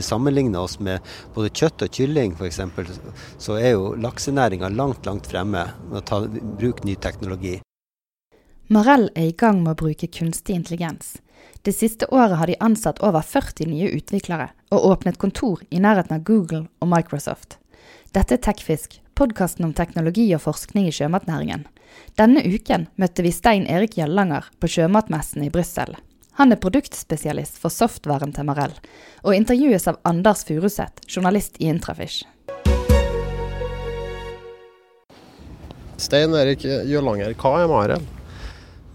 vi sammenligner oss med både kjøtt og kylling f.eks., så er jo laksenæringa langt, langt fremme med å ta bruk ny teknologi. Marell er i gang med å bruke kunstig intelligens. Det siste året har de ansatt over 40 nye utviklere, og åpnet kontor i nærheten av Google og Microsoft. Dette er Tekfisk, podkasten om teknologi og forskning i sjømatnæringen. Denne uken møtte vi Stein Erik Gjellanger på sjømatmessen i Brussel. Han er produktspesialist for softvaren til Marell, og intervjues av Anders Furuseth, journalist i Intrafish. Stein Erik Jølanger, hva er Marell?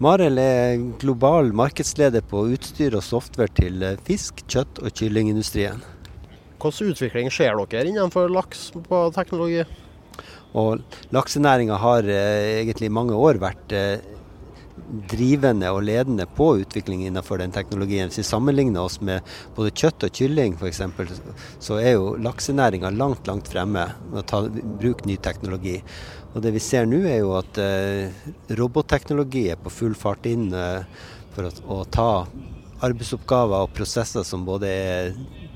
Marel er global markedsleder på utstyr og software til fisk, kjøtt og kyllingindustrien. Hvilken utvikling ser dere innenfor laks på teknologi? Og Laksenæringa har eh, egentlig i mange år vært eh, drivende og ledende på utvikling innenfor den teknologien. Hvis vi sammenligner oss med både kjøtt og kylling f.eks., så er jo laksenæringa langt, langt fremme med å ta bruk ny teknologi. Og Det vi ser nå er jo at eh, robotteknologi er på full fart inn eh, for å, å, ta arbeidsoppgaver og prosesser som både er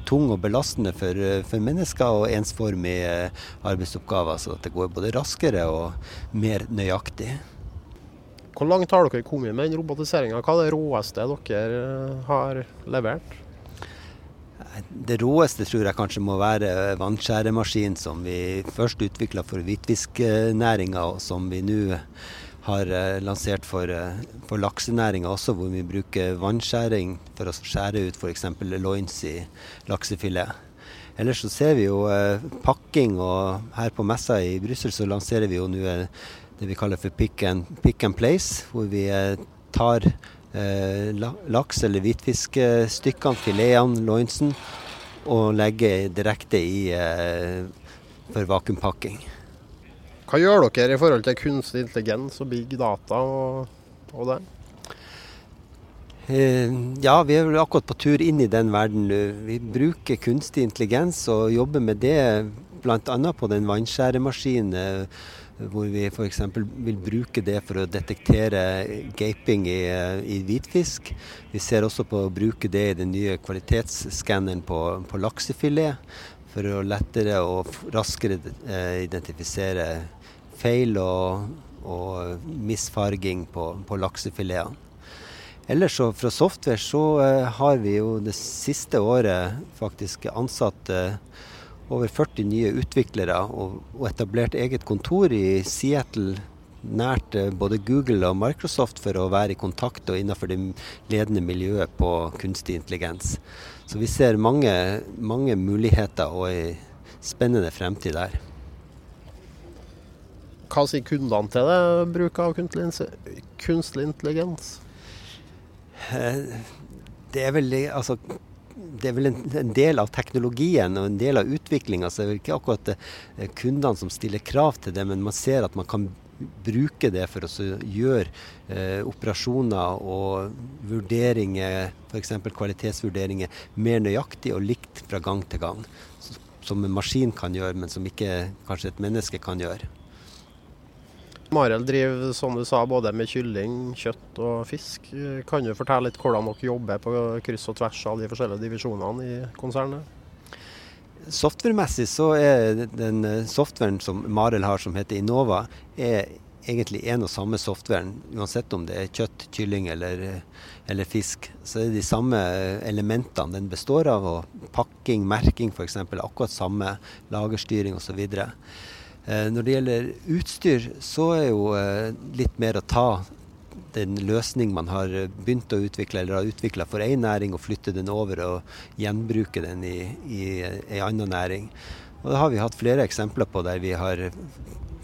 tung og belastende for, eh, for mennesker, og ensformige eh, arbeidsoppgaver. Så at det går både raskere og mer nøyaktig. Hvor langt har dere kommet med den robotiseringa? Hva er det råeste dere eh, har levert? Det råeste tror jeg kanskje må være vannskjæremaskinen som vi først utvikla for hvitfisknæringa, og som vi nå har eh, lansert for, eh, for laksenæringa også, hvor vi bruker vannskjæring for å skjære ut f.eks. loins i laksefilet. Ellers så ser vi jo pakking, og her på messa i Brussel så lanserer vi jo nå det vi kaller for pick and, pick and place, hvor vi tar eh, laks- eller hvitfiskstykkene, filetene, loinsen, og legger direkte i eh, for vakuumpakking. Hva gjør dere i forhold til kunstig intelligens og big data og, og det? Eh, ja, vi er akkurat på tur inn i den verden nå. Vi bruker kunstig intelligens og jobber med det bl.a. på den vannskjæremaskinen hvor vi f.eks. vil bruke det for å detektere gaping i, i, hvitfisk. Vi ser også på å bruke det i den nye kvalitetsskanneren på, på laksefilet, for å lettere og raskere eh, identifisere feil og, og misfarging på, på laksefiletene. Ellers så fra software så eh, har vi jo det siste året faktisk ansatt over 40 nye utviklere og, og etablert eget kontor i Seattle nært eh, både Google og Microsoft for å være i kontakt og innenfor det ledende miljøet på kunstig intelligens. Så vi ser mange, mange muligheter og en spennende fremtid der. Hva sier kundene til det, bruk av kunstig intelligens? Eh, det er vel altså det er vel en, en, del av teknologien og en del av utviklinga. Så det er vel ikke akkurat eh, kundene som stiller krav til det, men man ser at man kan bruke det for å gjøre eh, operasjoner og vurderinger, f.eks. kvalitetsvurderinger, mer nøyaktig og likt fra gang til gang. Som en maskin kan gjøre, men som ikke kanskje et menneske kan gjøre. Marel driver som du sa, både med kylling, kjøtt og fisk. Kan du fortelle litt hvordan dere jobber på kryss og tvers av de forskjellige divisjonene i konsernet? Softwaremessig så er den softwaren som Marel har som heter Innova, er egentlig en og samme softwaren. Uansett om det er kjøtt, kylling eller, eller fisk. Så er det de samme elementene den består av. og Pakking, merking f.eks. Akkurat samme. Lagerstyring osv. Eh, når det gjelder utstyr, så er jo eh, litt mer å ta den løsning man har begynt å utvikle, eller har utvikla for én næring, og flytte den over og gjenbruke den i, i ei anna næring. Og Det har vi hatt flere eksempler på der vi har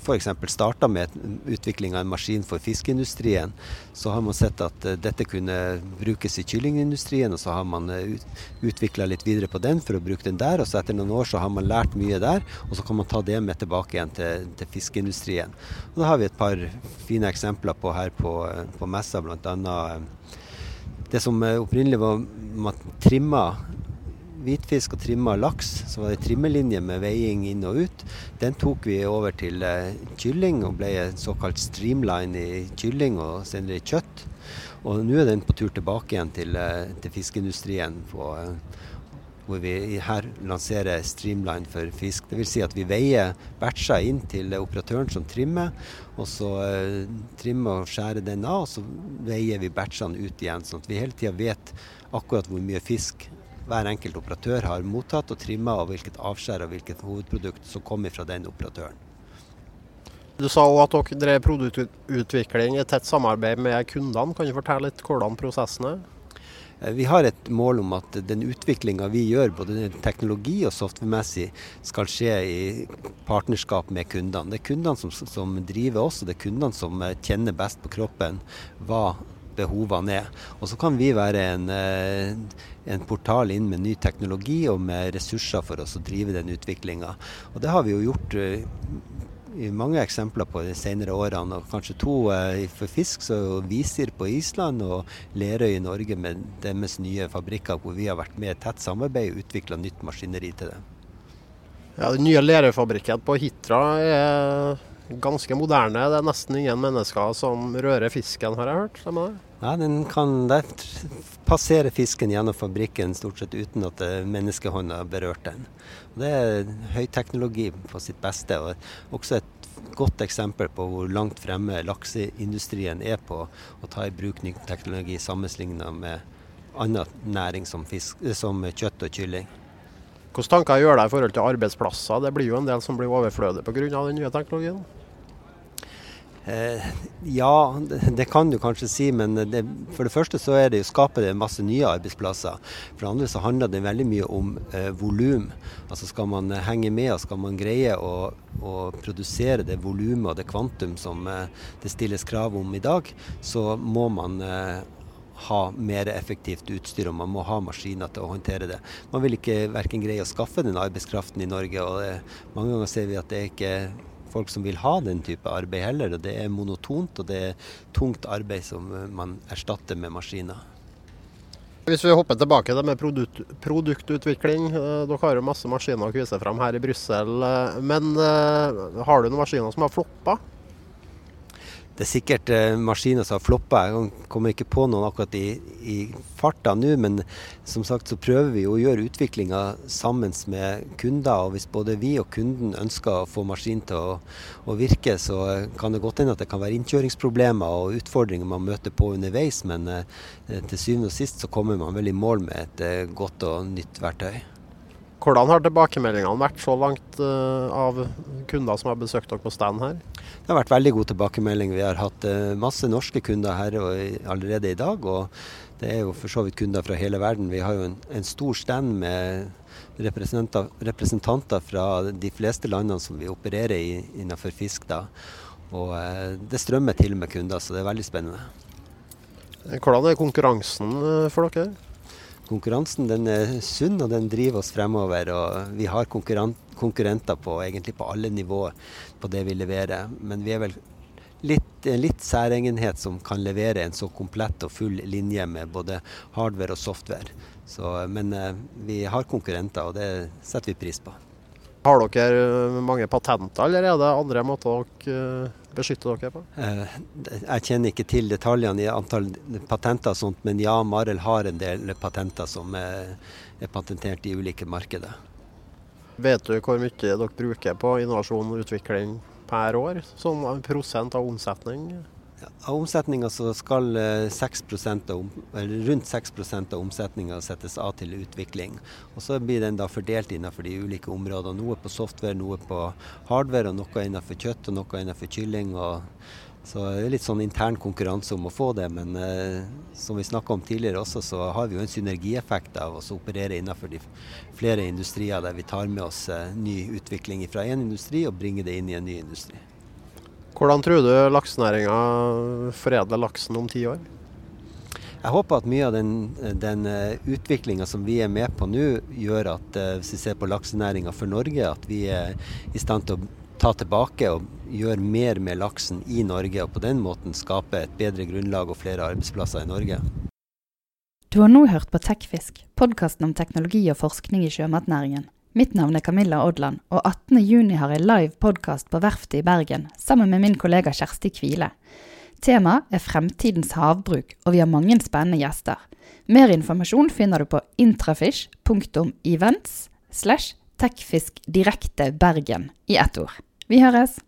f.eks. starta med utvikling av en maskin for fiskeindustrien, så har man sett at uh, dette kunne brukes i kyllingindustrien, og så har man uh, utvikla litt videre på den for å bruke den der. Og så etter noen år så har man lært mye der, og så kan man ta det med tilbake igjen til, til fiskeindustrien. Og da har vi et par fine eksempler på her på, uh, på messa, bl.a. Det som opprinnelig var man trimma hvitfisk og trimma laks, så var det trimmelinje med veiing inn og ut. Den tok vi over til uh, kylling og ble såkalt streamline i kylling og senere i kjøtt. Og nå er den på tur tilbake igjen til, uh, til fiskeindustrien. På, uh, hvor vi her lanserer Streamline for fisk. Dvs. Si at vi veier batcher inn til operatøren som trimmer, og så eh, trimmer og skjærer den av, og så veier vi batchene ut igjen, sånn at vi hele tida vet akkurat hvor mye fisk hver enkelt operatør har mottatt og trimma, og hvilket avskjær og hvilket hovedprodukt som kommer fra den operatøren. Du sa òg at dere drev produktutvikling i tett samarbeid med kundene. Kan du fortelle litt hvordan prosessen er? Eh, vi har et mål om at den utviklinga vi gjør, både teknologi og software-messig, skal skje i partnerskap med kundene. Det er kundene som, som driver oss, og det er kundene som eh, kjenner best på kroppen hva behovene er. Og så kan vi være en, eh, en, portal inn med ny teknologi og med ressurser for oss å drive den utviklinga. Og det har vi jo gjort i mange eksempler på de senere årene. og Kanskje to eh, for fisk, så Visir på Island og Lerøy i Norge med deres nye fabrikker, hvor vi har vært med i tett samarbeid og utvikla nytt maskineri til det. Ja, Den nye Lerøy-fabrikken på Hitra er ganske moderne. Det er nesten ingen mennesker som rører fisken, har jeg hørt? Stemmer det? Ja, den kan der passere fisken gjennom fabrikken stort sett uten at menneskehånda har berørt den. Det er høyteknologi på sitt beste, og også et godt eksempel på hvor langt fremme lakseindustrien er på å ta i bruk ny teknologi sammenlignet med annen næring som, fisk, som kjøtt og kylling. Hvilke tanker gjør deg i forhold til arbeidsplasser? Det blir jo en del som blir overflødige pga. den nye teknologien? Eh, ja, det, kan du kanskje si, men det, for det første så er det skaper det masse nye arbeidsplasser. For det andre så handler det veldig mye om eh, volum. Altså skal man henge med og skal man greie å, å produsere det volumet og det kvantum som eh, det stilles krav om i dag, så må man eh, ha mer effektivt utstyr og man må ha maskiner til å håndtere det. Man vil ikke verken greie å skaffe den arbeidskraften i Norge, og det, mange ganger ser vi at det er ikke folk som vil ha den type arbeid heller. og Det er monotont og det er tungt arbeid som man erstatter med maskiner. Hvis vi hopper tilbake til med produkt, produktutvikling. Eh, dere har jo masse maskiner å vise fram her i Brussel. Eh, men eh, har du noen maskiner som har floppa? Det er sikkert eh, maskiner som har floppa. Jeg kommer ikke på noen akkurat i, i farta nå, men som sagt så prøver vi å gjøre utviklinga sammen med kunder. og Hvis både vi og kunden ønsker å få maskinen til å, å, virke, så kan det godt hende at det kan være innkjøringsproblemer og utfordringer man møter på underveis. Men eh, til syvende og sist så kommer man vel i mål med et eh, godt og nytt verktøy. Hvordan har tilbakemeldingene vært så langt uh, av kunder som har besøkt dere på stand her? Det har vært veldig god tilbakemelding. Vi har hatt uh, masse norske kunder her allerede i dag. Og det er jo for så vidt kunder fra hele verden. Vi har jo en, en stor stand med representanter, representanter, fra de fleste landene som vi opererer i innenfor fisk. da. Og uh, det strømmer til med kunder, så det er veldig spennende. Hvordan er konkurransen for dere? Konkurransen den er sunn og den driver oss fremover. og Vi har konkurrenter på egentlig på alle nivåer på det vi leverer. Men vi er vel litt, litt særegenhet som kan levere en så komplett og full linje med både hardware og software. Så, men eh, vi har konkurrenter, og det setter vi pris på. Har dere eh, mange patenter, eller er det andre måter dere eh, beskytter dere på? Eh, jeg kjenner ikke til detaljene i antall patenter og sånt, men ja, Marel har en del patenter som er, er patentert i ulike markeder. Vet du hvor mye dere bruker på innovasjon og utvikling per år, som prosent av omsetning? Av omsetninga så skal 6 eh, av, rundt 6% av omsetninga settes av til utvikling. Og Så blir den da fordelt innenfor de ulike områdene. Noe på software, noe på hardware, og noe innenfor kjøtt og noe innenfor kylling. så det er litt sånn intern konkurranse om å få det, men eh, som vi snakka om tidligere også, så har vi jo en synergieffekt av å operere innenfor de flere industrier der vi tar med oss eh, ny utvikling fra én industri og bringer det inn i en ny industri. Hvordan tror du laksenæringa foredler laksen om ti år? Jeg håper at mye av den, den eh, utviklinga som vi er med på nå, gjør at eh, hvis vi ser på laksenæringa for Norge, at vi er i stand til å ta tilbake og gjøre mer med laksen i Norge, og på den måten skape et bedre grunnlag og flere arbeidsplasser i Norge. Du har nå hørt på Tekfisk, podkasten om teknologi og forskning i sjømatnæringen. Mitt navn er Camilla Odland, og 18.6 har jeg live podkast på Verftet i Bergen sammen med min kollega Kjersti Kvile. Temaet er fremtidens havbruk, og vi har mange spennende gjester. Mer informasjon finner du på intrafish.events slash techfiskdirekte Bergen i ett ord. Vi høres!